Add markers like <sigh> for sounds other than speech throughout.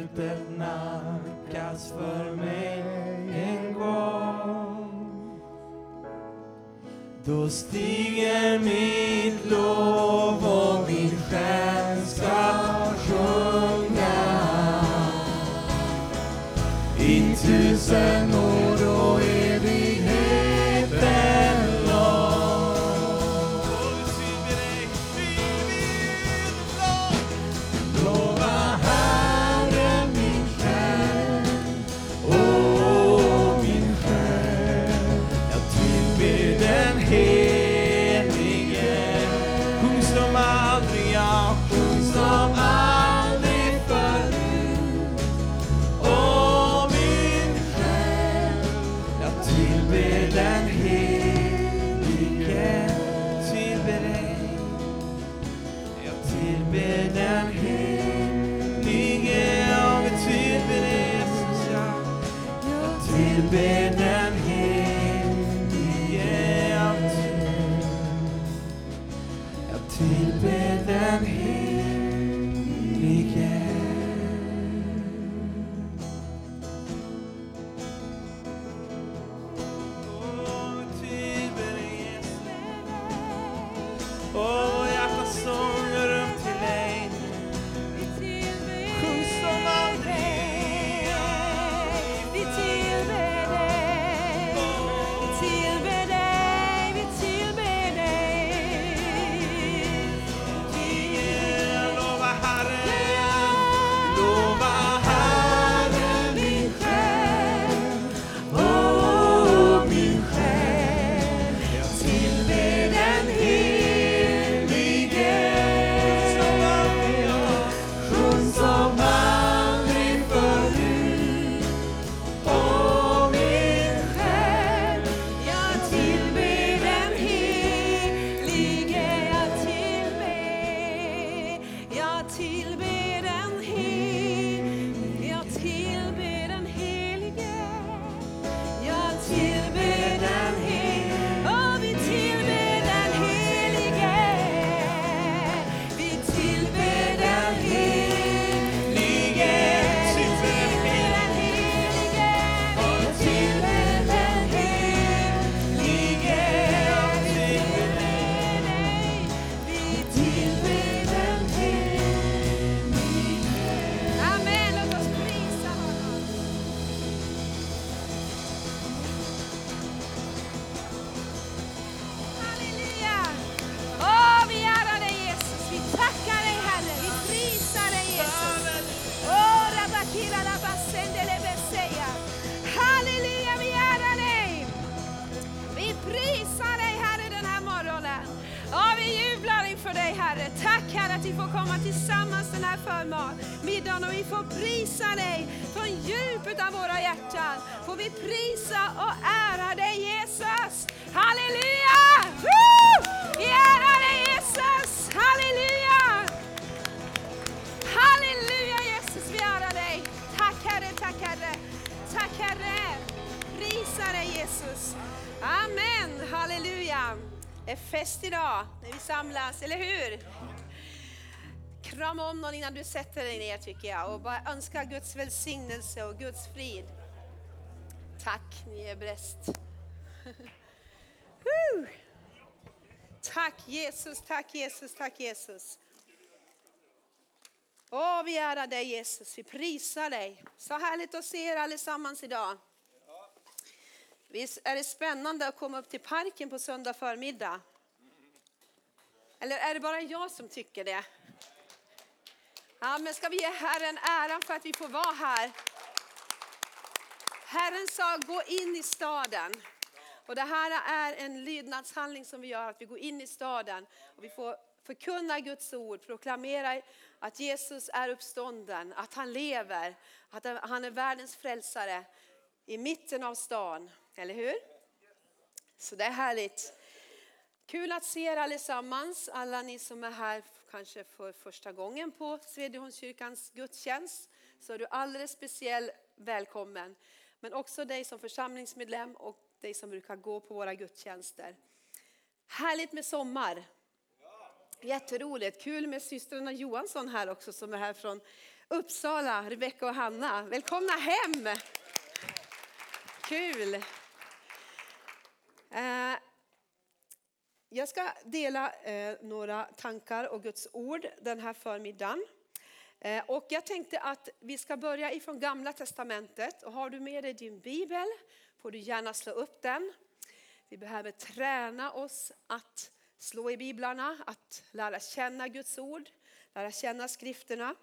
slutet nackas för mig en gång. Då stiger min Åh, förmiddagen och vi får prisa dig från djupet av våra hjärtan. Får vi prisa och ära dig Jesus. Halleluja! Woo! Vi ärar dig Jesus. Halleluja! Halleluja Jesus, vi ärar dig. Tack Herre, tack Herre. Tack Herre. Prisa dig Jesus. Amen, halleluja. Det är fest idag när vi samlas, eller hur? Krama om någon innan du sätter dig ner tycker jag och bara önska Guds välsignelse och Guds frid. Tack, ni är bäst. Tack Jesus, tack Jesus, tack Jesus. Åh, vi ärar dig Jesus, vi prisar dig. Så härligt att se er allesammans idag. Visst är det spännande att komma upp till parken på söndag förmiddag? Eller är det bara jag som tycker det? Ja, men ska vi ge Herren äran för att vi får vara här? Herren sa gå in i staden. Och det här är en lydnadshandling som vi gör, att vi går in i staden och vi får förkunna Guds ord, proklamera att Jesus är uppstånden, att han lever, att han är världens frälsare i mitten av stan. Eller hur? Så det är härligt. Kul att se er allesammans, alla ni som är här kanske för första gången på Svedjeholmskyrkans gudstjänst. Så är du alldeles speciellt välkommen. Men också dig som församlingsmedlem och dig som brukar gå på våra gudstjänster. Härligt med sommar. Jätteroligt. Kul med systrarna Johansson här också som är här från Uppsala, Rebecka och Hanna. Välkomna hem! Kul! Eh, jag ska dela eh, några tankar och Guds ord den här förmiddagen. Eh, och jag tänkte att vi ska börja ifrån Gamla Testamentet. Och har du med dig din bibel får du gärna slå upp den. Vi behöver träna oss att slå i biblarna, att lära känna Guds ord, lära känna skrifterna.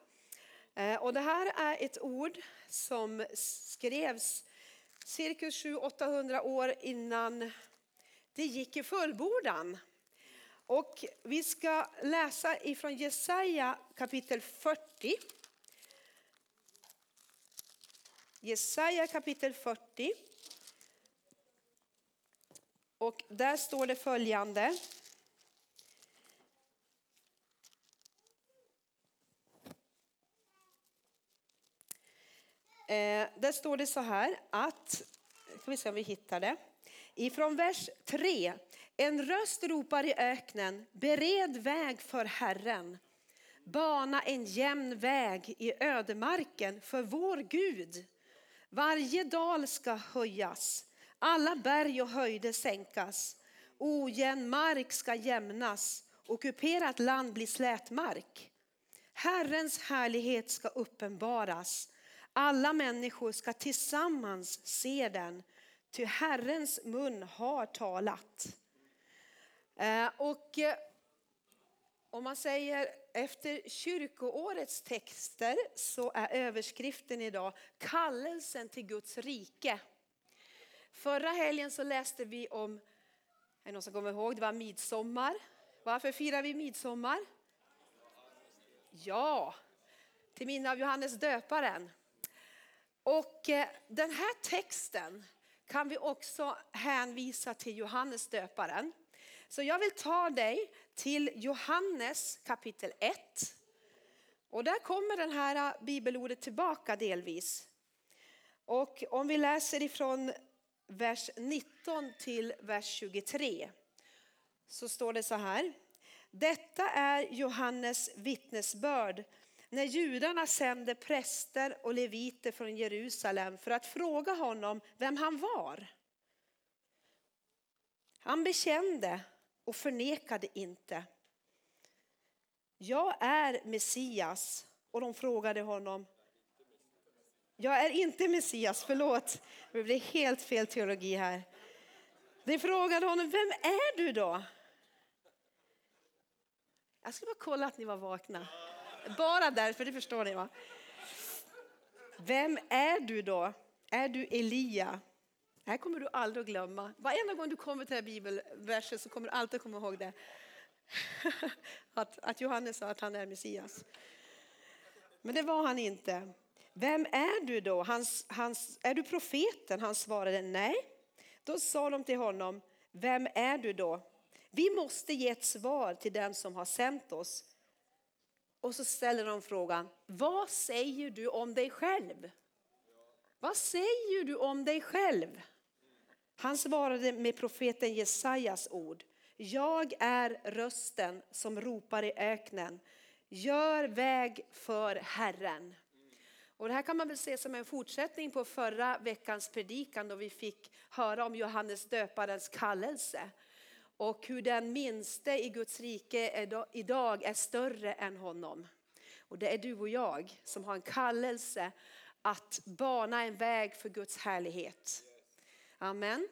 Eh, och det här är ett ord som skrevs cirka 700-800 år innan det gick i fullbordan. Och vi ska läsa ifrån Jesaja kapitel 40. Jesaja kapitel 40. Och där står det följande. Eh, där står det så här att, ska vi se om vi hittar det. Ifrån vers 3. En röst ropar i öknen, bered väg för Herren. Bana en jämn väg i ödemarken för vår Gud. Varje dal ska höjas, alla berg och höjder sänkas. Ojämn mark ska jämnas, ockuperat land blir slätmark. Herrens härlighet ska uppenbaras. Alla människor ska tillsammans se den, ty Herrens mun har talat. Eh, och eh, om man säger efter kyrkoårets texter så är överskriften idag kallelsen till Guds rike. Förra helgen så läste vi om, är det någon som kommer ihåg, det var midsommar. Varför firar vi midsommar? Ja, till minne av Johannes döparen. Och eh, den här texten kan vi också hänvisa till Johannes döparen. Så jag vill ta dig till Johannes kapitel 1. Och där kommer den här äh, bibelordet tillbaka delvis. Och om vi läser ifrån vers 19 till vers 23 så står det så här. Detta är Johannes vittnesbörd när judarna sände präster och leviter från Jerusalem för att fråga honom vem han var. Han bekände och förnekade inte. Jag är Messias. Och de frågade honom. Jag är inte Messias, förlåt. Det blev helt fel teologi här. De frågade honom, vem är du då? Jag ska bara kolla att ni var vakna. Bara därför, det förstår ni va? Vem är du då? Är du Elia? Det här kommer du aldrig att glömma. Varenda gång du kommer till den här bibelversen så kommer du alltid komma ihåg det. <laughs> Att, att Johannes sa att han är Messias. Men det var han inte. Vem är du då? Hans, hans, är du profeten? Han svarade nej. Då sa de till honom, vem är du då? Vi måste ge ett svar till den som har sänt oss. Och så ställer de frågan, vad säger du om dig själv? Vad säger du om dig själv? Han svarade med profeten Jesajas ord. Jag är rösten som ropar i öknen. Gör väg för Herren. Och det här kan man väl se som en fortsättning på förra veckans predikan då vi fick höra om Johannes döparens kallelse. Och hur den minste i Guds rike idag är större än honom. Och det är du och jag som har en kallelse att bana en väg för Guds härlighet. Amen.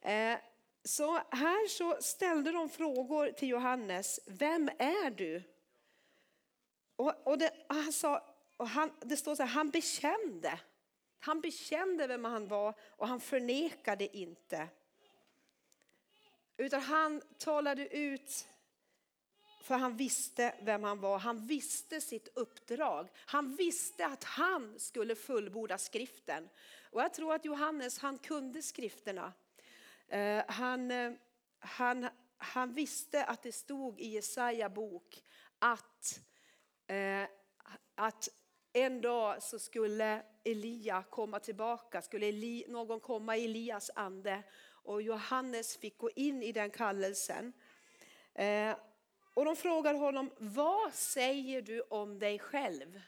Eh, så här så ställde de frågor till Johannes. Vem är du? Och, och, det, han sa, och han, det står så här, han bekände. Han bekände vem han var och han förnekade inte. Utan han talade ut för han visste vem han var, han visste sitt uppdrag. Han visste att han skulle fullborda skriften. Och jag tror att Johannes han kunde skrifterna. Eh, han, eh, han, han visste att det stod i Jesaja bok att, eh, att en dag så skulle Elia komma tillbaka, skulle Eli, någon komma i Elias ande. Och Johannes fick gå in i den kallelsen. Eh, och de frågar honom, vad säger du om dig själv?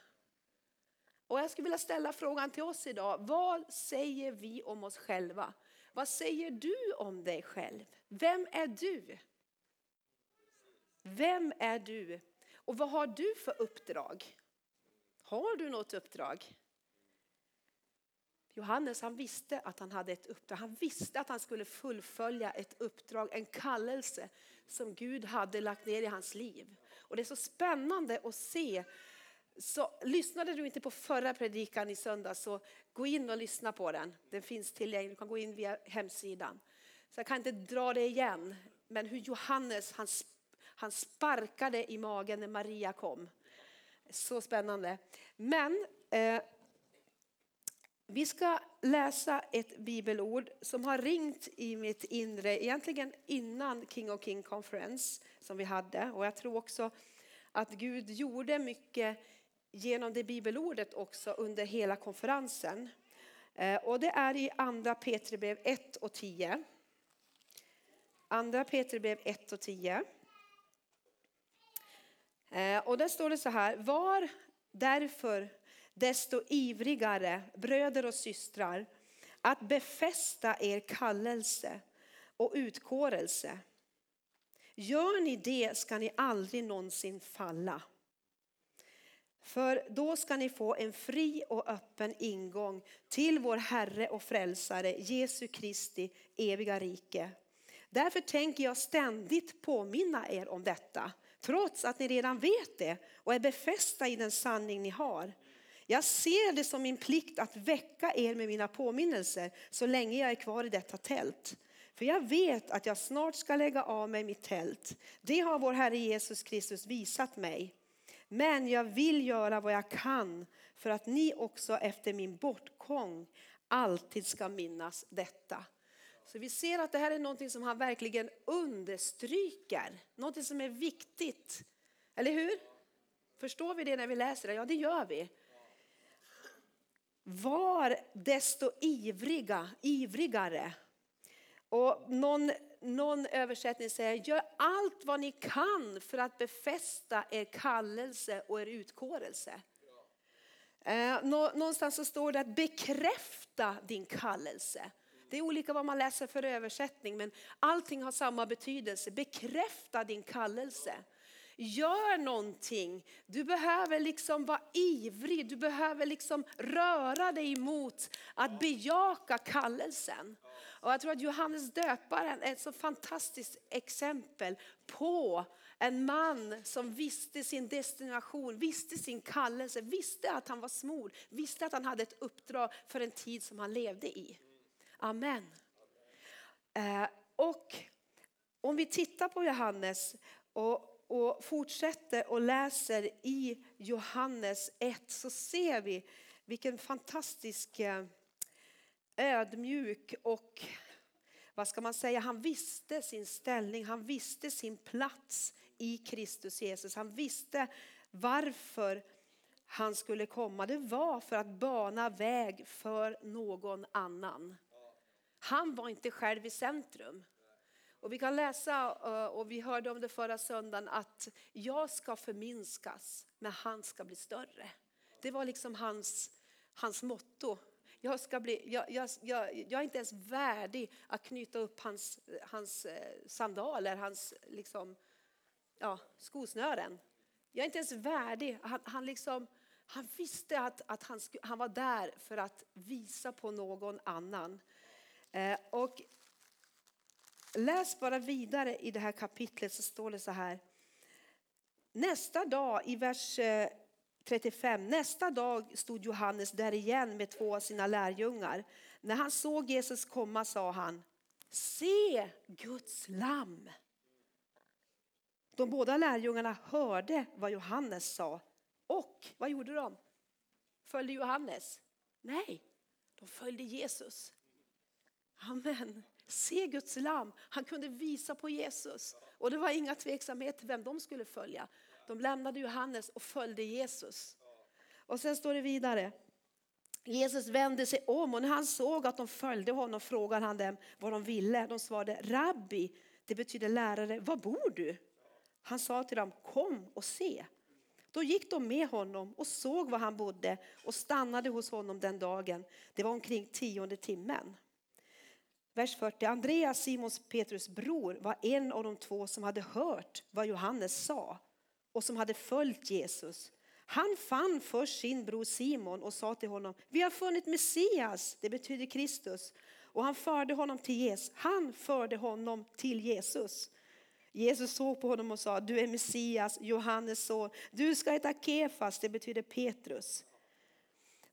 Och jag skulle vilja ställa frågan till oss idag. Vad säger vi om oss själva? Vad säger du om dig själv? Vem är du? Vem är du? Och vad har du för uppdrag? Har du något uppdrag? Johannes han visste att han hade ett uppdrag. Han visste att han skulle fullfölja ett uppdrag, en kallelse som Gud hade lagt ner i hans liv. Och det är så spännande att se. Så, lyssnade du inte på förra predikan i söndag så gå in och lyssna på den. Den finns tillgänglig, du kan gå in via hemsidan. Så jag kan inte dra det igen. Men hur Johannes han, han sparkade i magen när Maria kom. Så spännande. Men eh, vi ska läsa ett bibelord som har ringt i mitt inre, egentligen innan King of King Conference som vi hade. Och jag tror också att Gud gjorde mycket genom det bibelordet också under hela konferensen. Eh, och det är i andra Petribrev 1 och 10. Andra Petribrev 1 och 10. Eh, och där står det så här, var därför desto ivrigare, bröder och systrar, att befästa er kallelse och utkårelse. Gör ni det ska ni aldrig någonsin falla. För då ska ni få en fri och öppen ingång till vår Herre och Frälsare Jesu Kristi eviga rike. Därför tänker jag ständigt påminna er om detta, trots att ni redan vet det och är befästa i den sanning ni har. Jag ser det som min plikt att väcka er med mina påminnelser så länge jag är kvar i detta tält. För jag vet att jag snart ska lägga av mig mitt tält. Det har vår Herre Jesus Kristus visat mig. Men jag vill göra vad jag kan för att ni också efter min bortgång alltid ska minnas detta. Så vi ser att det här är något som han verkligen understryker. Något som är viktigt. Eller hur? Förstår vi det när vi läser det? Ja, det gör vi. Var desto ivriga, ivrigare. Och någon, någon översättning säger, gör allt vad ni kan för att befästa er kallelse och er utkårelse. Eh, någonstans så står det att bekräfta din kallelse. Det är olika vad man läser för översättning men allting har samma betydelse. Bekräfta din kallelse. Gör någonting. Du behöver liksom vara ivrig, du behöver liksom röra dig mot att bejaka kallelsen. Och jag tror att Johannes döparen är ett så fantastiskt exempel på en man som visste sin destination, visste sin kallelse, visste att han var smord, visste att han hade ett uppdrag för en tid som han levde i. Amen. Eh, och om vi tittar på Johannes och och fortsätter och läser i Johannes 1 så ser vi vilken fantastisk eh, ödmjuk och vad ska man säga, han visste sin ställning, han visste sin plats i Kristus Jesus. Han visste varför han skulle komma. Det var för att bana väg för någon annan. Han var inte själv i centrum. Och vi kan läsa, eh, och vi hörde om det förra söndagen, att jag ska förminskas, men han ska bli större. Det var liksom hans, hans motto. Jag, ska bli, jag, jag, jag, jag är inte ens värdig att knyta upp hans, hans eh, sandaler, hans liksom, ja, skosnören. Jag är inte ens värdig. Han, han, liksom, han visste att, att han, han var där för att visa på någon annan. Eh, och Läs bara vidare i det här kapitlet så står det så här. Nästa dag i vers eh, 35, nästa dag stod Johannes där igen med två av sina lärjungar. När han såg Jesus komma sa han, se Guds lamm. De båda lärjungarna hörde vad Johannes sa och vad gjorde de? Följde Johannes? Nej, de följde Jesus. Amen. Se Guds lam. Han kunde visa på Jesus. Och det var inga tveksamheter vem de skulle följa. De lämnade Johannes och följde Jesus. Och sen står det vidare. Jesus vände sig om och när han såg att de följde honom frågade han dem vad de ville. De svarade Rabbi, det betyder lärare, var bor du? Han sa till dem, kom och se. Då gick de med honom och såg var han bodde och stannade hos honom den dagen. Det var omkring tionde timmen. Vers 40. Andreas, Simons Petrus bror, var en av de två som hade hört vad Johannes sa och som hade följt Jesus. Han fann först sin bror Simon och sa till honom, vi har funnit Messias, det betyder Kristus. Och han förde honom till Jesus. Han förde honom till Jesus. Jesus såg på honom och sa, du är Messias, Johannes son. Du ska heta Kefas, det betyder Petrus.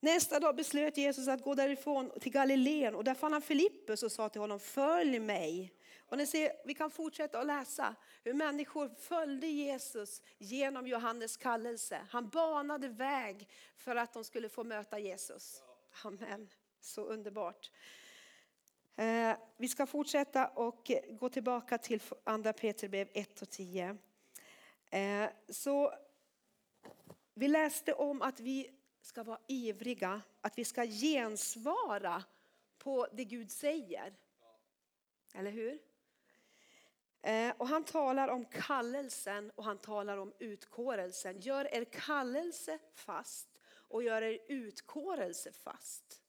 Nästa dag beslöt Jesus att gå därifrån till Galileen och där fann han Filippus och sa till honom, följ mig. Och ni ser, vi kan fortsätta att läsa hur människor följde Jesus genom Johannes kallelse. Han banade väg för att de skulle få möta Jesus. Amen, så underbart. Eh, vi ska fortsätta och gå tillbaka till andra Peterbrev 1 och 10. Eh, så vi läste om att vi ska vara ivriga, att vi ska gensvara på det Gud säger. Eller hur? Eh, och han talar om kallelsen och han talar om utkårelsen. Gör er kallelse fast och gör er utkårelse fast.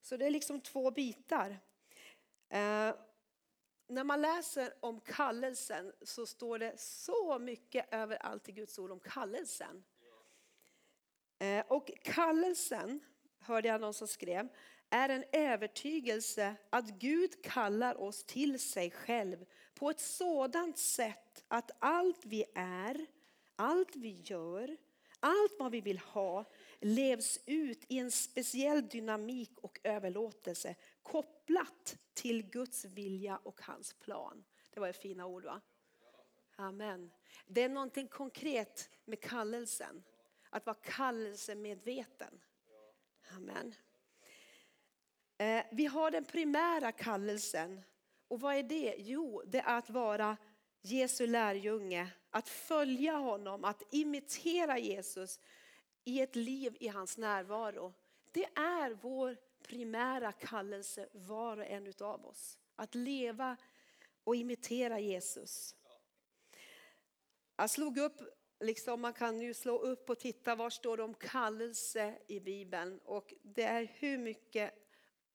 Så det är liksom två bitar. Eh, när man läser om kallelsen så står det så mycket överallt i Guds ord om kallelsen. Eh, och kallelsen, hörde jag någon som skrev, är en övertygelse att Gud kallar oss till sig själv på ett sådant sätt att allt vi är, allt vi gör, allt vad vi vill ha levs ut i en speciell dynamik och överlåtelse kopplat till Guds vilja och hans plan. Det var fina ord va? Amen. Det är någonting konkret med kallelsen. Att vara kallelsemedveten. Amen. Eh, vi har den primära kallelsen. Och vad är det? Jo, det är att vara Jesu lärjunge, att följa honom, att imitera Jesus i ett liv i hans närvaro. Det är vår primära kallelse var och en av oss. Att leva och imitera Jesus. Jag slog upp, liksom man kan ju slå upp och titta var står det om kallelse i Bibeln. Och det är hur mycket,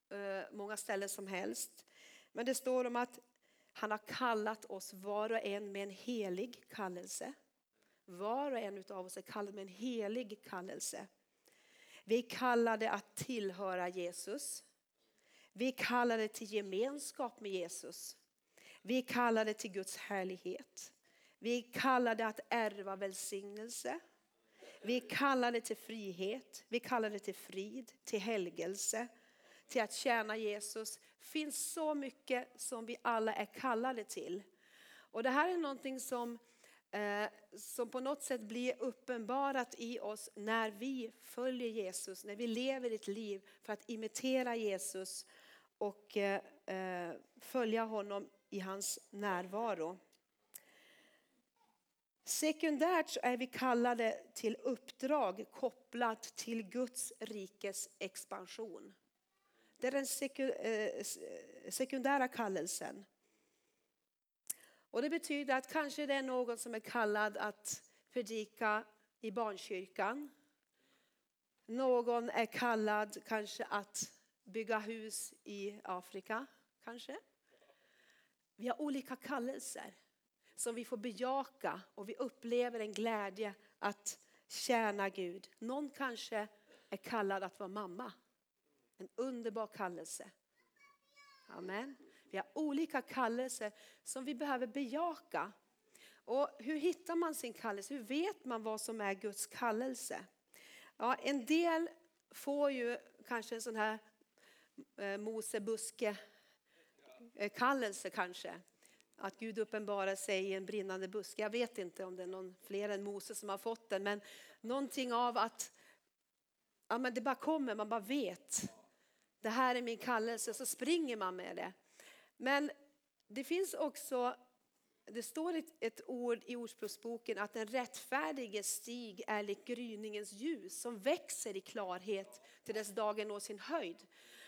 eh, många ställen som helst. Men det står om att han har kallat oss var och en med en helig kallelse. Var och en av oss är kallad med en helig kallelse. Vi är kallade att tillhöra Jesus. Vi är kallade till gemenskap med Jesus. Vi är kallade till Guds härlighet. Vi är kallade att ärva välsignelse. Vi är kallade till frihet. Vi är kallade till frid, till helgelse, till att tjäna Jesus. Det finns så mycket som vi alla är kallade till. Och det här är någonting som eh, som på något sätt blir uppenbarat i oss när vi följer Jesus, när vi lever ett liv för att imitera Jesus och eh, eh följa honom i hans närvaro. Sekundärt så är vi kallade till uppdrag kopplat till Guds rikes expansion. Det är den eh, eh, sekundära kallelsen. Och det betyder att kanske det är någon som är kallad att predika i barnkyrkan. Någon är kallad kanske att bygga hus i Afrika, kanske. Vi har olika kallelser som vi får bejaka och vi upplever en glädje att tjäna Gud. Någon kanske är kallad att vara mamma. En underbar kallelse. Amen. Vi har olika kallelser som vi behöver bejaka. Och hur hittar man sin kallelse? Hur vet man vad som är Guds kallelse? Ja, en del får ju kanske en sån här eh, Mosebuske-kallelse. kanske. Att Gud uppenbarar sig i en brinnande buske. Jag vet inte om det är någon fler än Mose som har fått den. Men någonting av att ja, men det bara kommer, man bara vet. Det här är min kallelse, så springer man med det. Men det finns också, det står ett, ett ord i Ordspråksboken att den rättfärdige stig är lik gryningens ljus som växer i klarhet till dess dagen når sin höjd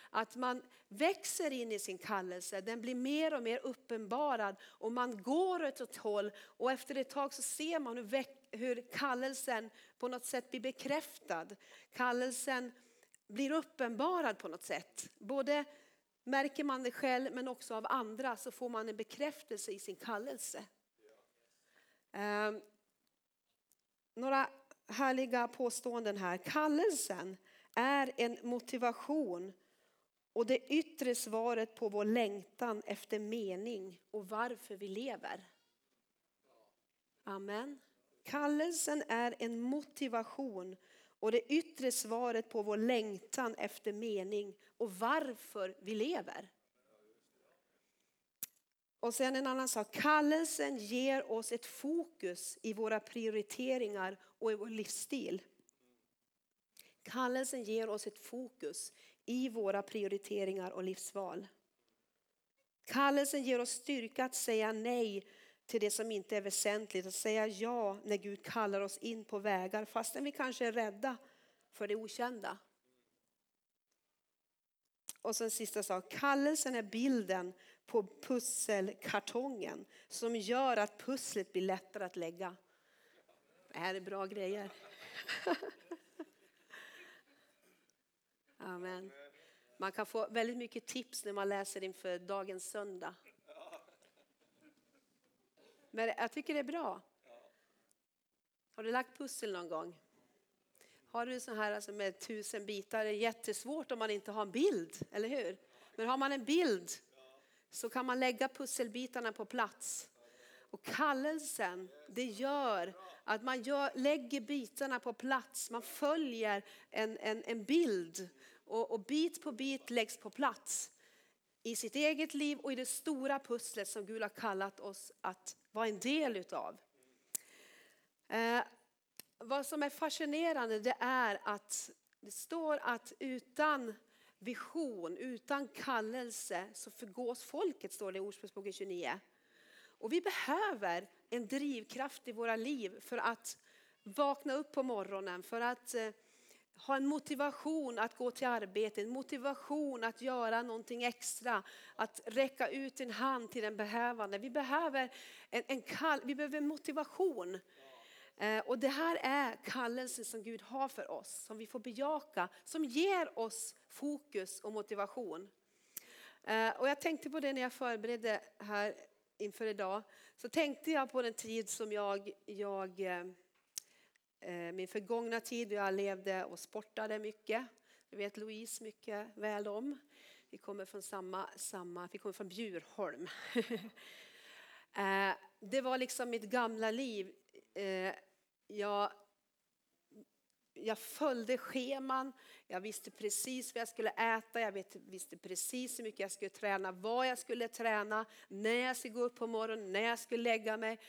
att man växer in i sin kallelse. Den blir mer och mer uppenbarad och man går åt ett håll och efter ett tag så ser man hur, hur kallelsen på något sätt blir bekräftad. Kallelsen blir uppenbarad på något sätt. Både märker man det själv men också av andra så får man en bekräftelse i sin kallelse. Ehm, några härliga påståenden här. Kallelsen är en motivation och det yttre svaret på vår längtan efter mening och varför vi lever. Amen. Kallelsen är en motivation och det yttre svaret på vår längtan efter mening och varför vi lever. Och sen en annan sak, kallelsen ger oss ett fokus i våra prioriteringar och i vår livsstil. Kallelsen ger oss ett fokus i våra prioriteringar och livsval. Kallelsen ger oss styrka att säga nej till det som inte är väsentligt och säga ja när Gud kallar oss in på vägar fastän vi kanske är rädda för det okända. Och sen sista sak, kallelsen är bilden på pusselkartongen som gör att pusslet blir lättare att lägga. Det här är bra grejer. <laughs> Amen. Man kan få väldigt mycket tips när man läser inför dagens söndag. Men jag tycker det är bra. Har du lagt pussel någon gång? Har du så här alltså med tusen bitar, det är jättesvårt om man inte har en bild, eller hur? Men har man en bild så kan man lägga pusselbitarna på plats. Och kallelsen, det gör att man gör, lägger bitarna på plats. Man följer en, en, en bild och, och bit på bit läggs på plats. I sitt eget liv och i det stora pusslet som Gud har kallat oss att vara en del utav. Eh, vad som är fascinerande det är att det står att utan vision, utan kallelse så förgås folket, står det i Ordspråksboken 29. Och vi behöver en drivkraft i våra liv för att vakna upp på morgonen, för att eh, ha en motivation att gå till arbetet, en motivation att göra någonting extra, att räcka ut en hand till den behövande. Vi behöver en, en kall, vi behöver motivation. Eh, och det här är kallelsen som Gud har för oss, som vi får bejaka, som ger oss fokus och motivation. Eh, och jag tänkte på det när jag förberedde här inför idag. Så tänkte jag på den tid som jag, jag eh, Eh, min förgångna tid, jag levde och sportade mycket. Det vet Louise mycket väl om. Vi kommer från samma, samma vi kommer från Bjurholm. <laughs> Eh, det var liksom mitt gamla liv eh, jag, jag följde scheman, jag visste precis vad jag skulle äta, jag visste precis hur mycket jag skulle träna, vad jag skulle träna, när jag skulle gå upp på morgonen, när jag skulle lägga mig.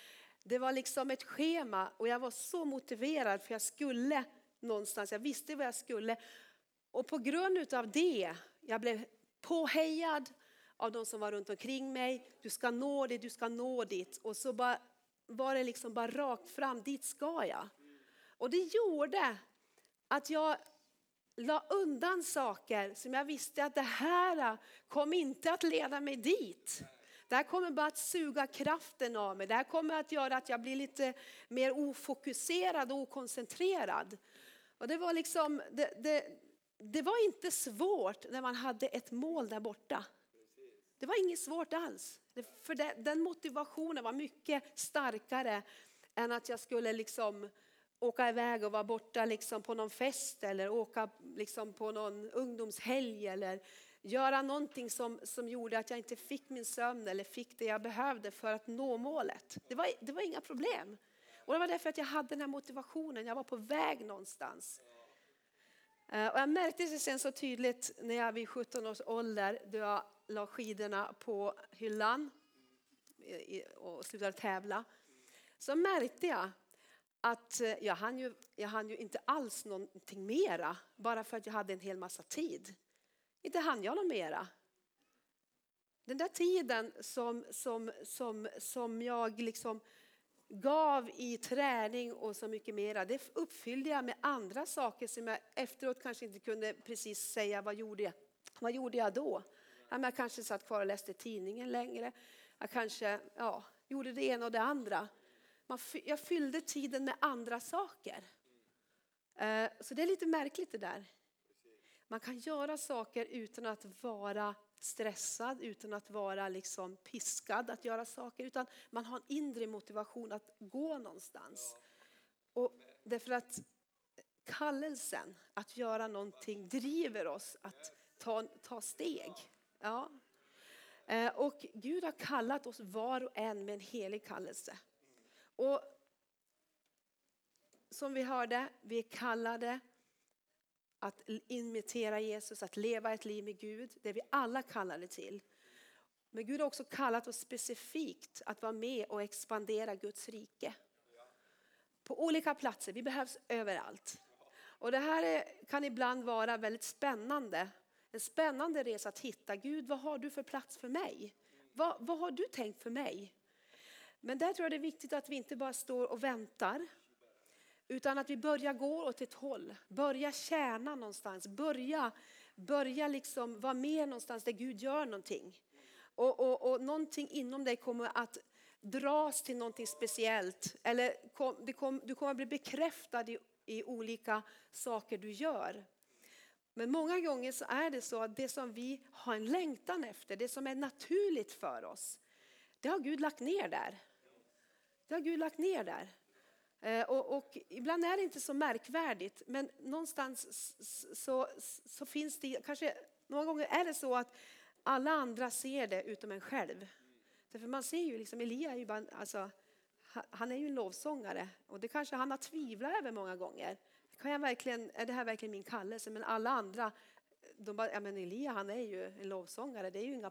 Det var liksom ett schema och jag var så motiverad för jag skulle någonstans, jag visste vad jag skulle. Och på grund av det, jag blev påhejad av de som var runt omkring mig. Du ska nå det, du ska nå dit. Och så bara var det liksom bara rakt fram, dit ska jag. Och det gjorde att jag la undan saker som jag visste att det här äh, kom inte att leda mig dit. Det här kommer bara att suga kraften av mig. Det här kommer att göra att jag blir lite mer ofokuserad och okoncentrerad. Och det var liksom, det, det, det var inte svårt när man hade ett mål där borta. Det var inget svårt alls. För den motivationen var mycket starkare än att jag skulle liksom åka iväg och vara borta liksom på någon fest eller åka liksom på någon ungdomshelg eller göra någonting som, som gjorde att jag inte fick min sömn eller fick det jag behövde för att nå målet. Det var, det var inga problem. Och det var därför att jag hade den här motivationen, jag var på väg någonstans. Eh, och jag märkte det sen så tydligt när jag vid 17 års ålder, då jag la skidorna på hyllan och slutade tävla, så märkte jag att eh, jag hann, ju, jag hann ju inte alls någonting mera bara för att jag hade en hel massa tid. Inte hann jag något mera. Den där tiden som, som, som, som jag liksom gav i träning och så mycket mera, det uppfyllde jag med andra saker som jag efteråt kanske inte kunde precis säga vad gjorde jag, Vad gjorde jag då? Jag kanske satt kvar och läste tidningen längre. Jag kanske ja, gjorde det ena och det andra. Jag fyllde tiden med andra saker. Eh, så det är lite märkligt det där. Man kan göra saker utan att vara stressad, utan att vara liksom piskad att göra saker. Utan man har en inre motivation att gå någonstans. Och därför att kallelsen att göra någonting driver oss att ta, ta steg. Ja. Eh, och Gud har kallat oss var och en med en helig kallelse. Och som vi hörde, vi är kallade att imitera Jesus, att leva ett liv med Gud. Det vi alla kallade till. Men Gud har också kallat oss specifikt att vara med och expandera Guds rike. På olika platser, vi behövs överallt. Och det här är, kan ibland vara väldigt spännande. En spännande resa att hitta, Gud vad har du för plats för mig? Vad, vad har du tänkt för mig? Men där tror jag det är viktigt att vi inte bara står och väntar utan att vi börjar gå åt ett håll, börja tjäna någonstans, börja, börja liksom vara med någonstans där Gud gör någonting. Och, och, och någonting inom dig kommer att dras till någonting speciellt. Eller kom, kom, du kommer att bli bekräftad i, i olika saker du gör. Men många gånger så är det så att det som vi har en längtan efter, det som är naturligt för oss, det har Gud lagt ner där. Det har Gud lagt ner där. Eh, och, och, ibland är det inte så märkvärdigt, men någonstans så, så finns det, kanske många gånger är det så att alla andra ser det utom en själv. Därför man ser ju liksom, Elia är ju bara, alltså, han är ju en lovsångare och det kanske han har tvivlat över många gånger. Kan jag verkligen, är det här verkligen min kallelse? Men alla andra, de bara, ja men Elia han är ju en lovsångare, det, är ju inga,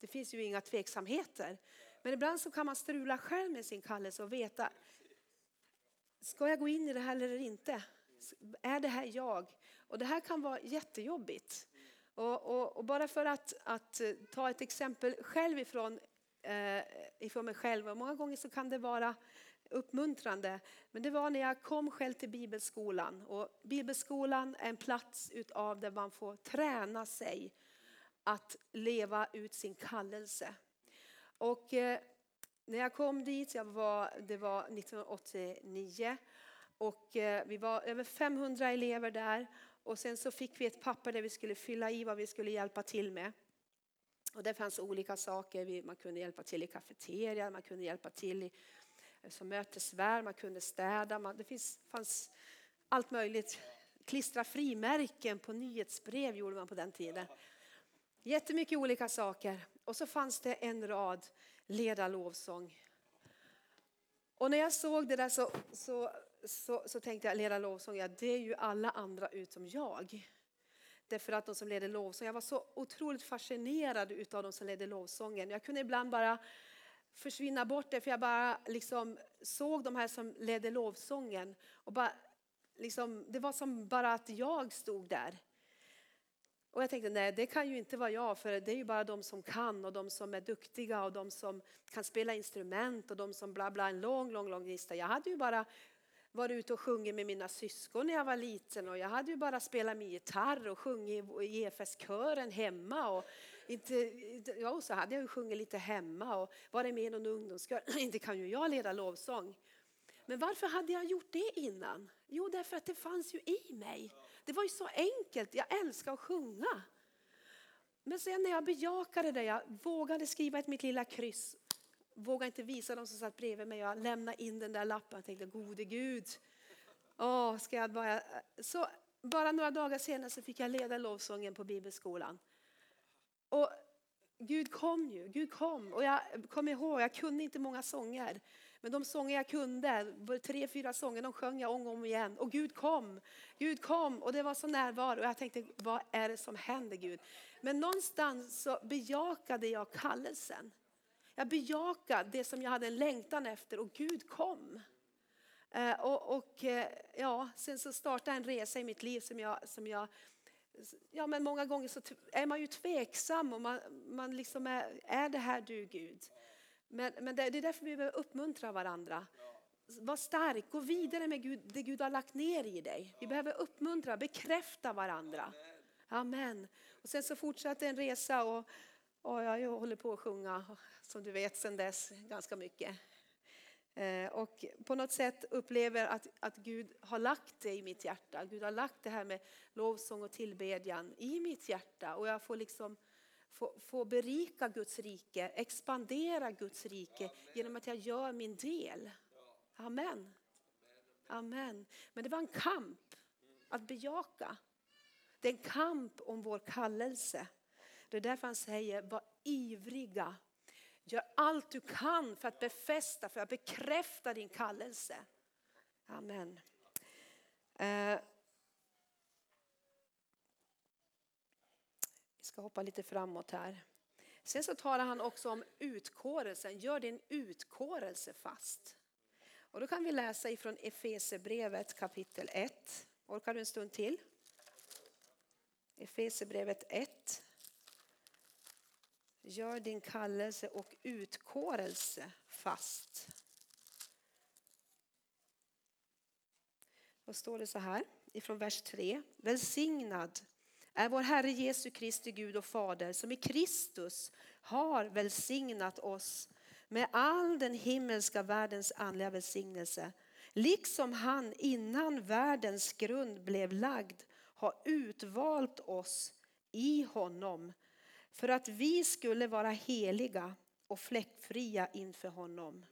det finns ju inga tveksamheter. Men ibland så kan man strula själv med sin kallelse och veta, ska jag gå in i det här eller inte? Är det här jag? Och det här kan vara jättejobbigt. Och, och, och bara för att, att, ta ett exempel själv ifrån, eh, ifrån mig själv, och många gånger så kan det vara uppmuntrande. Men det var när jag kom själv till bibelskolan. Och bibelskolan är en plats utav där man får träna sig att leva ut sin kallelse. Och eh, när jag kom dit, jag var, det var 1989 och eh, vi var över 500 elever där och sen så fick vi ett papper där vi skulle fylla i vad vi skulle hjälpa till med. Och det fanns olika saker, man kunde hjälpa till i kafeterian, man kunde hjälpa till i, eh, som mötesvärd, man kunde städa, man, det finns, fanns allt möjligt. Klistra frimärken på nyhetsbrev gjorde man på den tiden. Jättemycket olika saker. Och så fanns det en rad leda lovsång. Och när jag såg det där så, så, så, så tänkte jag leda lovsång, ja, det är ju alla andra utom jag. Därför att de som leder lovsång, jag var så otroligt fascinerad av de som ledde lovsången. Jag kunde ibland bara försvinna bort det för jag bara liksom såg de här som ledde lovsången. Och bara, liksom, det var som bara att jag stod där. Och jag tänkte, nej det kan ju inte vara jag, för det är ju bara de som kan och de som är duktiga och de som kan spela instrument och de som bla bla, en lång, lång, lång lista. Jag hade ju bara varit ute och sjungit med mina syskon när jag var liten och jag hade ju bara spelat med gitarr och sjungit i EFS-kören hemma. Och inte, ja, och så hade jag ju sjungit lite hemma och varit med i någon ungdomskör. <clears throat> Inte kan ju jag leda lovsång. Men varför hade jag gjort det innan? Jo, därför att det fanns ju i mig. Det var ju så enkelt, jag älskar att sjunga. Men sen när jag bejakade det, jag vågade skriva ett mitt lilla kryss, vågade inte visa dem som satt bredvid mig, jag lämnade in den där lappen och tänkte gode Gud, åh, ska jag bara... Så bara några dagar senare så fick jag leda lovsången på bibelskolan. Och Gud kom ju, Gud kom. Och jag kom ihåg, jag kunde inte många sånger. Men de sånger jag kunde, tre, fyra sånger, de sjöng jag om och om igen. Och Gud kom, Gud kom och det var så närvaro. Och jag tänkte, vad är det som händer Gud? Men någonstans så bejakade jag kallelsen. Jag bejakade det som jag hade en längtan efter och Gud kom. Eh, och, och eh, ja, sen så startade en resa i mitt liv som jag, som jag Ja, men många gånger så är man ju tveksam och man, man liksom är, är det här du Gud? Men, men det, det, är därför vi behöver uppmuntra varandra. Var stark, gå vidare med Gud, det Gud har lagt ner i dig. Vi behöver uppmuntra, bekräfta varandra. Amen. Och sen så fortsatte en resa och, och jag håller på att sjunga, som du vet, sen dess ganska mycket. Eh, och på något sätt upplever att, att Gud har lagt det i mitt hjärta. Gud har lagt det här med lovsång och tillbedjan i mitt hjärta. Och jag får liksom få, få berika Guds rike, expandera Guds rike genom att jag gör min del. Amen. Amen. Men det var en kamp att bejaka. Det är en kamp om vår kallelse. Det är därför han säger, var ivriga. Gör allt du kan för att befästa, för att bekräfta din kallelse. Amen. Eh, vi ska hoppa lite framåt här. Sen så talar han också om utkårelsen. Gör din utkårelse fast. Och då kan vi läsa ifrån Efesebrevet kapitel 1. Orkar du en stund till? Efesebrevet 1. Gör din kallelse och utkårelse fast. Då står det så här ifrån vers 3. Välsignad är vår Herre Jesu Kristi Gud och Fader som i Kristus har välsignat oss med all den himmelska världens andliga välsignelse. Liksom han innan världens grund blev lagd har utvalt oss i honom för att vi skulle vara heliga och fläckfria inför honom.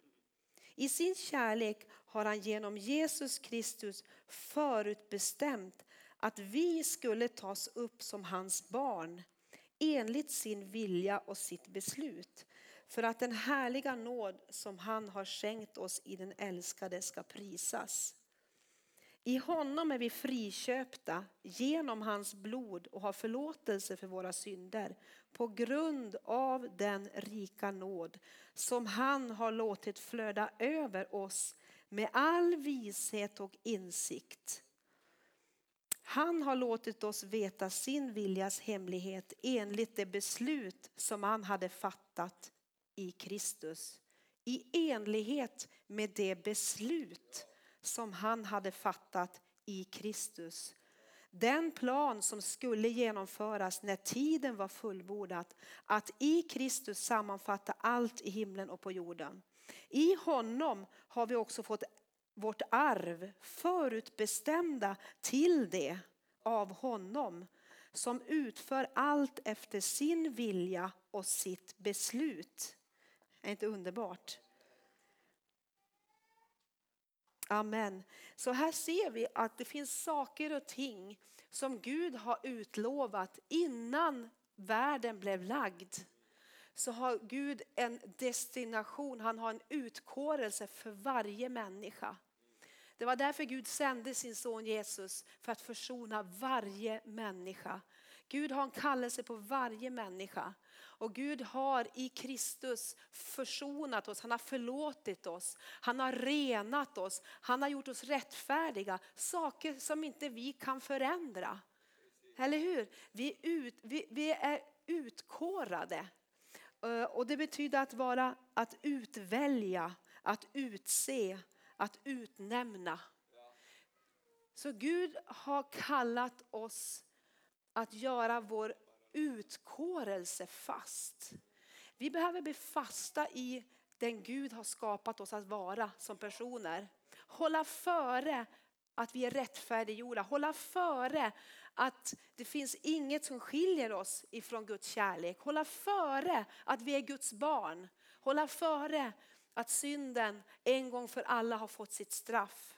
I sin kärlek har han genom Jesus Kristus förutbestämt att vi skulle tas upp som hans barn enligt sin vilja och sitt beslut för att den härliga nåd som han har skänkt oss i den älskade ska prisas. I honom är vi friköpta genom hans blod och har förlåtelse för våra synder på grund av den rika nåd som han har låtit flöda över oss med all vishet och insikt. Han har låtit oss veta sin viljas hemlighet enligt det beslut som han hade fattat i Kristus. I enlighet med det beslut som han hade fattat i Kristus. Den plan som skulle genomföras när tiden var fullbordad. Att i Kristus sammanfatta allt i himlen och på jorden. I honom har vi också fått vårt arv förutbestämda till det av honom som utför allt efter sin vilja och sitt beslut. Är inte underbart? Amen. Så här ser vi att det finns saker och ting som Gud har utlovat innan världen blev lagd. Så har Gud en destination, han har en utkårelse för varje människa. Det var därför Gud sände sin son Jesus för att försona varje människa. Gud har en kallelse på varje människa. Och Gud har i Kristus försonat oss, han har förlåtit oss, han har renat oss, han har gjort oss rättfärdiga. Saker som inte vi kan förändra. Eller hur? Vi, ut, vi, vi är utkårade. Eh, och det betyder att vara, att utvälja, att utse, att utnämna. Så Gud har kallat oss att göra vår utkårelse fast. Vi behöver bli fasta i den Gud har skapat oss att vara som personer. Hålla före att vi är rättfärdiggjorda. Hålla före att det finns inget som skiljer oss ifrån Guds kärlek. Hålla före att vi är Guds barn. Hålla före att synden en gång för alla har fått sitt straff.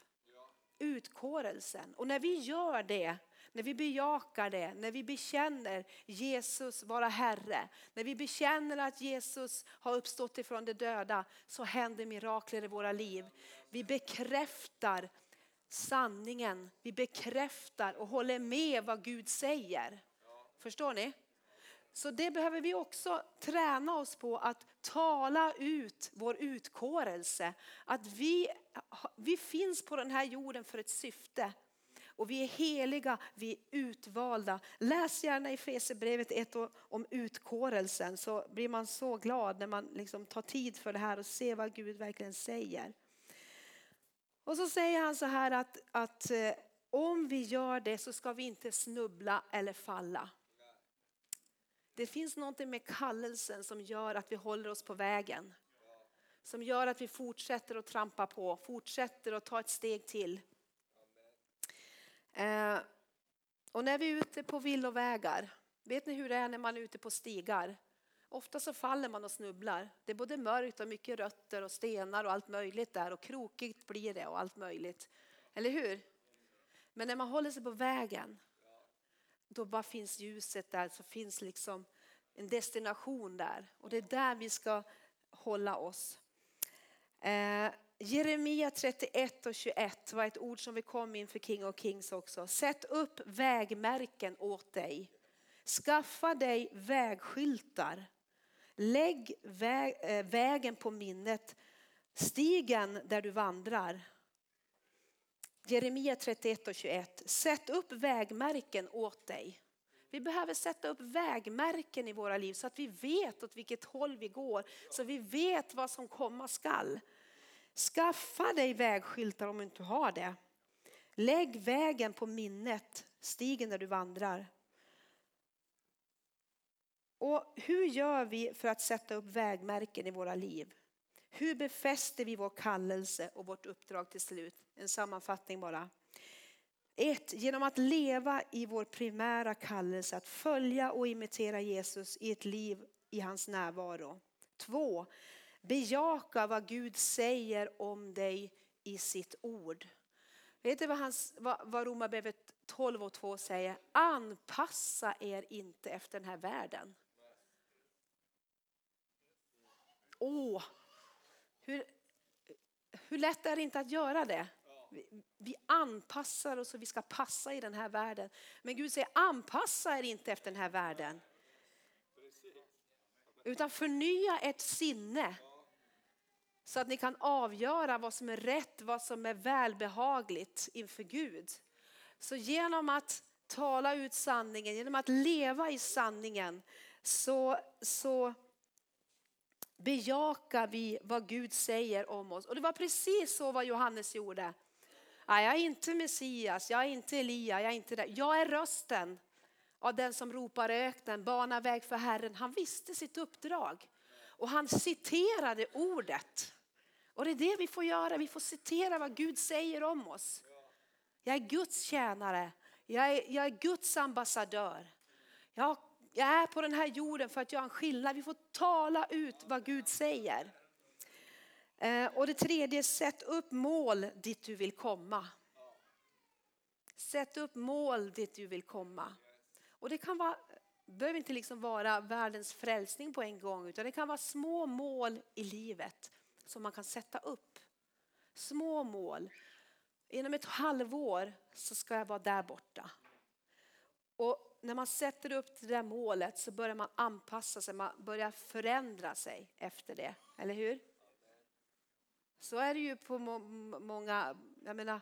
Utkårelsen. Och när vi gör det när vi bejakar det, när vi bekänner Jesus vara Herre, när vi bekänner att Jesus har uppstått ifrån de döda så händer mirakler i våra liv. Vi bekräftar sanningen, vi bekräftar och håller med vad Gud säger. Förstår ni? Så det behöver vi också träna oss på att tala ut vår utkårelse. Att vi, vi finns på den här jorden för ett syfte. Och vi är heliga, vi är utvalda. Läs gärna i Fesebrevet 1 om utkårelsen så blir man så glad när man liksom tar tid för det här och ser vad Gud verkligen säger. Och så säger han så här att, att eh, om vi gör det så ska vi inte snubbla eller falla. Det finns någonting med kallelsen som gör att vi håller oss på vägen. Som gör att vi fortsätter att trampa på, fortsätter att ta ett steg till. Eh, och när vi är ute på villovägar, vet ni hur det är när man är ute på stigar? Ofta så faller man och snubblar. Det är både mörkt och mycket rötter och stenar och allt möjligt där och krokigt blir det och allt möjligt. Eller hur? Men när man håller sig på vägen, då bara finns ljuset där, så finns liksom en destination där. Och det är där vi ska hålla oss. Eh, Jeremia 31 och 21 var ett ord som vi kom inför King of Kings också. Sätt upp vägmärken åt dig. Skaffa dig vägskyltar. Lägg väg, eh, vägen på minnet, stigen där du vandrar. Jeremia 31 och 21. Sätt upp vägmärken åt dig. Vi behöver sätta upp vägmärken i våra liv så att vi vet åt vilket håll vi går. Så vi vet vad som komma skall. Skaffa dig vägskyltar om du inte har det. Lägg vägen på minnet, stigen där du vandrar. Och hur gör vi för att sätta upp vägmärken i våra liv? Hur befäster vi vår kallelse och vårt uppdrag till slut? En sammanfattning bara. 1. genom att leva i vår primära kallelse, att följa och imitera Jesus i ett liv i hans närvaro. 2. bejaka vad Gud säger om dig i sitt ord. Vet du vad, hans, vad, vad Romarbrevet 12 och 2 säger? Anpassa er inte efter den här världen. Åh, hur, hur lätt är det inte att göra det? Vi, vi anpassar oss och vi ska passa i den här världen. Men Gud säger anpassa er inte efter den här världen. Utan förnya ert sinne. Så att ni kan avgöra vad som är rätt, vad som är välbehagligt inför Gud. Så genom att tala ut sanningen, genom att leva i sanningen så, så bejakar vi vad Gud säger om oss. Och det var precis så vad Johannes gjorde. jag är inte Messias, jag är inte Elia, jag är inte det. Jag är rösten av den som ropar i öknen, bana väg för Herren. Han visste sitt uppdrag och han citerade ordet. Och det är det vi får göra, vi får citera vad Gud säger om oss. Jag är Guds tjänare, jag är, jag är Guds ambassadör. Jag jag är på den här jorden för att göra en skillnad. Vi får tala ut vad Gud säger. Eh, och det tredje, sätt upp mål dit du vill komma. Sätt upp mål dit du vill komma. Och det kan vara, behöver inte liksom vara världens frälsning på en gång utan det kan vara små mål i livet som man kan sätta upp. Små mål. Inom ett halvår så ska jag vara där borta. Och när man sätter upp det där målet så börjar man anpassa sig, man börjar förändra sig efter det. Eller hur? Så är det ju på må många, jag menar,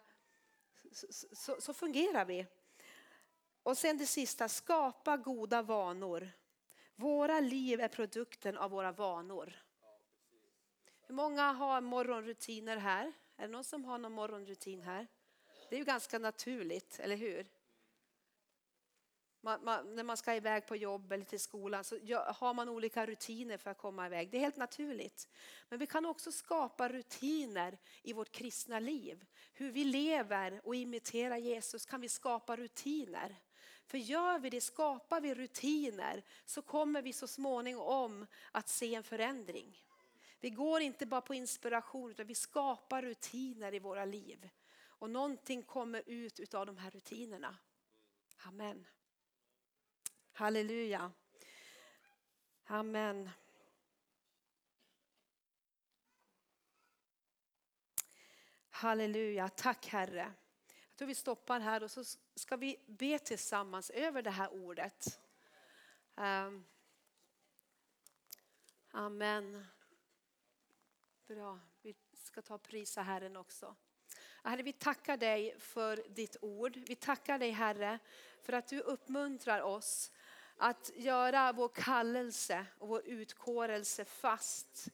så, så, så, fungerar vi. Och sen det sista, skapa goda vanor. Våra liv är produkten av våra vanor. Hur många har morgonrutiner här? Är det någon som har någon morgonrutin här? Det är ju ganska naturligt, eller hur? Man, man, när man ska iväg på jobb eller till skolan så har man olika rutiner för att komma iväg. Det är helt naturligt. Men vi kan också skapa rutiner i vårt kristna liv. Hur vi lever och imiterar Jesus kan vi skapa rutiner. För gör vi det, skapar vi rutiner så kommer vi så småningom att se en förändring. Vi går inte bara på inspiration utan vi skapar rutiner i våra liv. Och någonting kommer ut av de här rutinerna. Amen. Halleluja. Amen. Halleluja, tack Herre. Jag tror vi stoppar här och så ska vi be tillsammans över det här ordet. Ehm. Amen. Bra, vi ska ta och prisa Herren också. Herre, vi tackar dig för ditt ord. Vi tackar dig Herre för att du uppmuntrar oss att göra vår kallelse och vår utkårelse fast.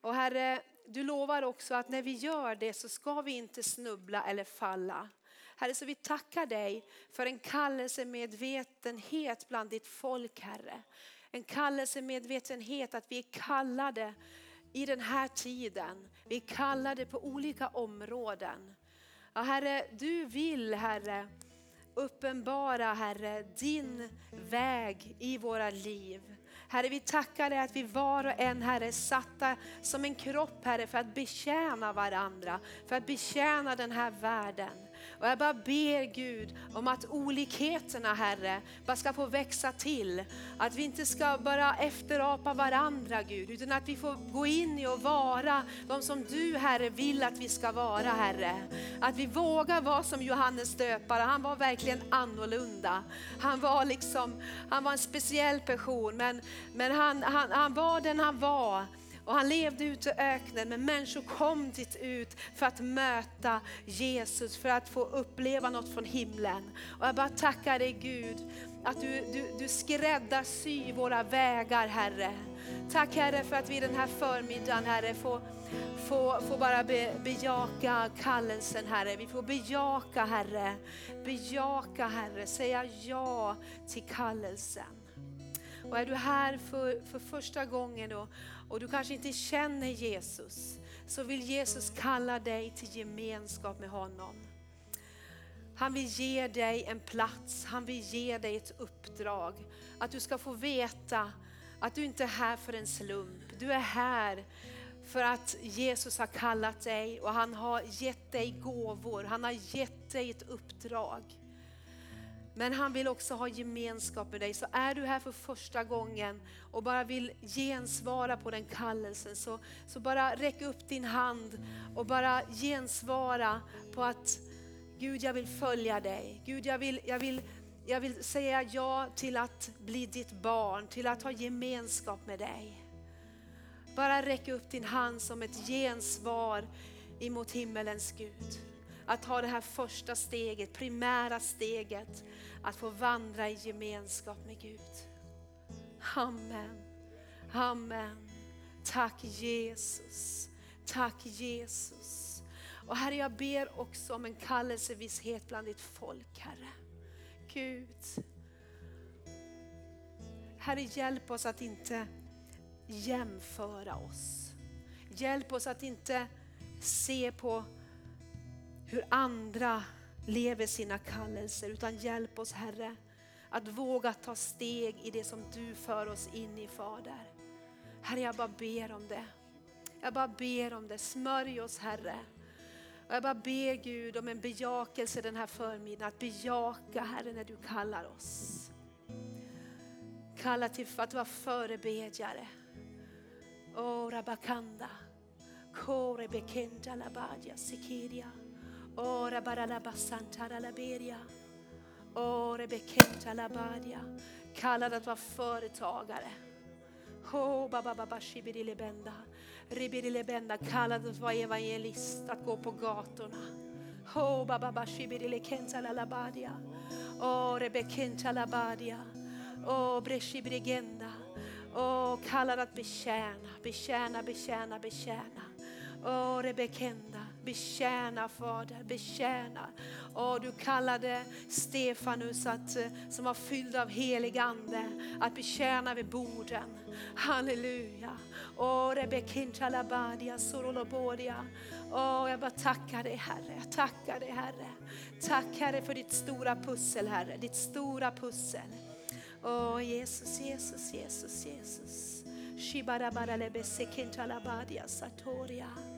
Och Herre, du lovar också att när vi gör det så ska vi inte snubbla eller falla. Herre, så vi tackar dig för en kallelsemedvetenhet bland ditt folk, Herre. En kallelsemedvetenhet att vi är kallade i den här tiden. Vi är kallade på olika områden. Ja, herre, du vill Herre uppenbara Herre din väg i våra liv. Herre, vi tackar dig att vi var och en Herre är satta som en kropp Herre för att betjäna varandra, för att betjäna den här världen. Och jag bara ber Gud om att olikheterna Herre bara ska få växa till. Att vi inte ska bara efterapa varandra Gud, utan att vi får gå in i och vara de som du Herre vill att vi ska vara Herre. Att vi vågar vara som Johannes döpare, han var verkligen annorlunda. Han var liksom, han var en speciell person men, men han, han, han var den han var. Och han levde ute i öknen men människor kom dit ut för att möta Jesus, för att få uppleva något från himlen. Och jag bara tackar dig Gud att du, du, du skräddarsy våra vägar Herre. Tack Herre för att vi den här förmiddagen Herre får, får, får bara be, bejaka kallelsen Herre. Vi får bejaka Herre, bejaka Herre, säga ja till kallelsen. Och är du här för, för första gången då, och du kanske inte känner Jesus, så vill Jesus kalla dig till gemenskap med honom. Han vill ge dig en plats, han vill ge dig ett uppdrag. Att du ska få veta att du inte är här för en slump. Du är här för att Jesus har kallat dig och han har gett dig gåvor, han har gett dig ett uppdrag. Men han vill också ha gemenskap med dig. Så är du här för första gången och bara vill gensvara på den kallelsen så, så bara räck upp din hand och bara gensvara på att Gud jag vill följa dig. Gud jag vill, jag vill, jag vill säga ja till att bli ditt barn, till att ha gemenskap med dig. Bara räck upp din hand som ett gensvar emot himmelens Gud. Att ta det här första steget, primära steget, att få vandra i gemenskap med Gud. Amen. Amen. Tack Jesus. Tack Jesus. Och Herre, jag ber också om en kallelsevisshet bland ditt folk, Herre. Gud. Herre, hjälp oss att inte jämföra oss. Hjälp oss att inte se på hur andra lever sina kallelser, utan hjälp oss Herre att våga ta steg i det som du för oss in i Fader. Herre, jag bara ber om det. Jag bara ber om det. Smörj oss Herre. Och jag bara ber Gud om en bejakelse den här förmiddagen, att bejaka Herre när du kallar oss. Kalla till för att vara förebedjare. Oh, Rabakanda. Kore bekenda labadja sikiria. Ora baralaba santara la beria. Ore bekenta labadia. Kallad att vara företagare. Ho baba baba shibiri lebenda. Ribiri lebenda. Kallad att vara evangelist, att gå på gatorna. Ho baba baba shibiri lekenta la labadia. Ore bekenta la O Oh, breshibirigenda. Oh, kallad att betjäna, betjäna, betjäna, betjäna. Oh, rebekenda. Betjäna Fader, betjäna. Och du kallade Stefanus att, eh, som var fylld av helig ande att betjäna vid borden. Halleluja. Och Rebekintalabadia, sorolobodia. Åh, jag bara tackar dig Herre, jag tackar dig Herre. Tack Herre för ditt stora pussel Herre, ditt stora pussel. Åh Jesus, Jesus, Jesus, Jesus. Shibarabara lebesekinta satoria.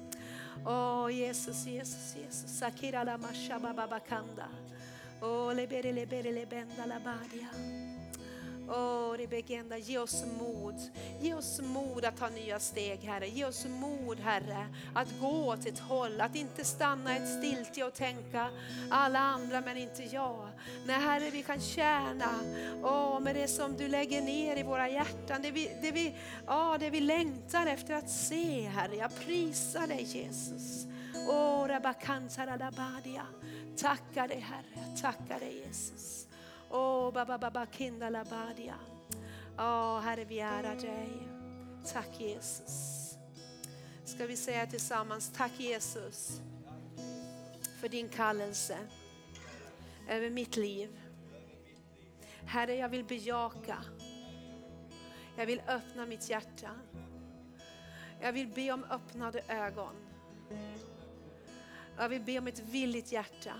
Åh Oh Jesus, Jesus, Jesus. Sakira la mashaba babakanda. Oh lebere lebere lebenda la badia. Oh, Rebekenda, ge oss mod. Ge oss mod att ta nya steg, Herre. Ge oss mod, Herre, att gå åt ett håll, att inte stanna ett stiltje och tänka alla andra men inte jag. Nej, Herre, vi kan tjäna oh, med det som du lägger ner i våra hjärtan, det vi, det vi, oh, det vi längtar efter att se, Herre. Jag prisar dig, Jesus. Oh, Tackar dig, Herre. Tackar dig, Jesus. Oh, Åh, baba baba kinda labadia. Oh, Herre vi ärar dig. Tack Jesus. Ska vi säga tillsammans, tack Jesus för din kallelse. över mitt liv. Herre, jag vill bejaka. Jag vill öppna mitt hjärta. Jag vill be om öppnade ögon. Jag vill be om ett villigt hjärta.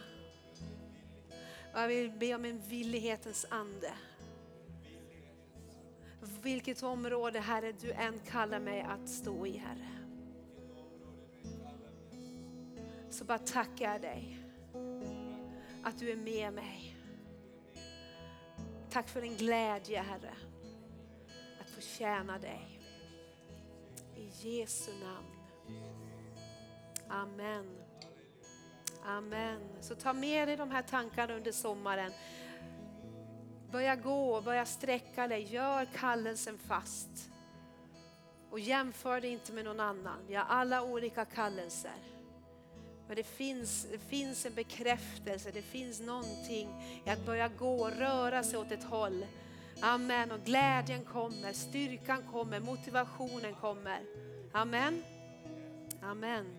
Jag vill be om en villighetens ande. Vilket område, Herre, du än kallar mig att stå i, Herre. Så bara tackar jag dig att du är med mig. Tack för din glädje, Herre, att få tjäna dig. I Jesu namn. Amen. Amen. Så ta med dig de här tankarna under sommaren. Börja gå, börja sträcka dig, gör kallelsen fast. Och jämför dig inte med någon annan. Vi har alla olika kallelser. Men det finns, det finns en bekräftelse, det finns någonting i att börja gå, röra sig åt ett håll. Amen. Och glädjen kommer, styrkan kommer, motivationen kommer. Amen. Amen.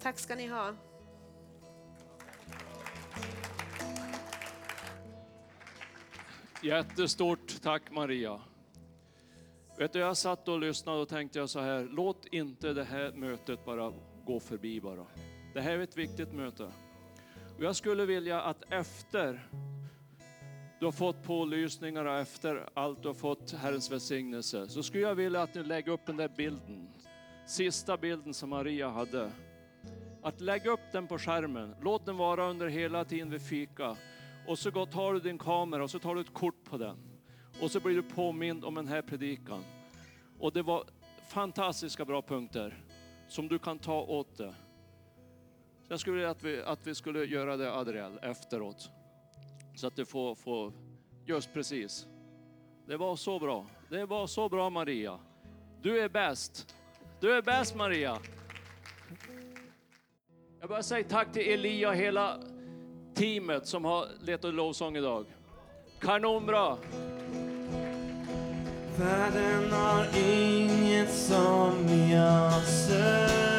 Tack ska ni ha. Jättestort tack Maria. Vet du, jag satt och lyssnade och tänkte jag så här, låt inte det här mötet bara gå förbi bara. Det här är ett viktigt möte. Och jag skulle vilja att efter du har fått pålysningar och efter allt du har fått Herrens välsignelse, så skulle jag vilja att ni lägger upp den där bilden. Sista bilden som Maria hade. Att lägga upp den på skärmen, låt den vara under hela tiden vi fika. Och så går- tar du din kamera och så tar du ett kort på den. Och så blir du påmind om den här predikan. Och det var fantastiska bra punkter som du kan ta åt dig. Jag skulle vilja att vi, att vi skulle göra det Adriel efteråt. Så att du får, får just precis. Det var så bra. Det var så bra Maria. Du är bäst. Du är bäst Maria. Jag bara säger tack till Elia och hela teamet som har letat lovsång idag. Kanonbra! Världen har inget som jag söker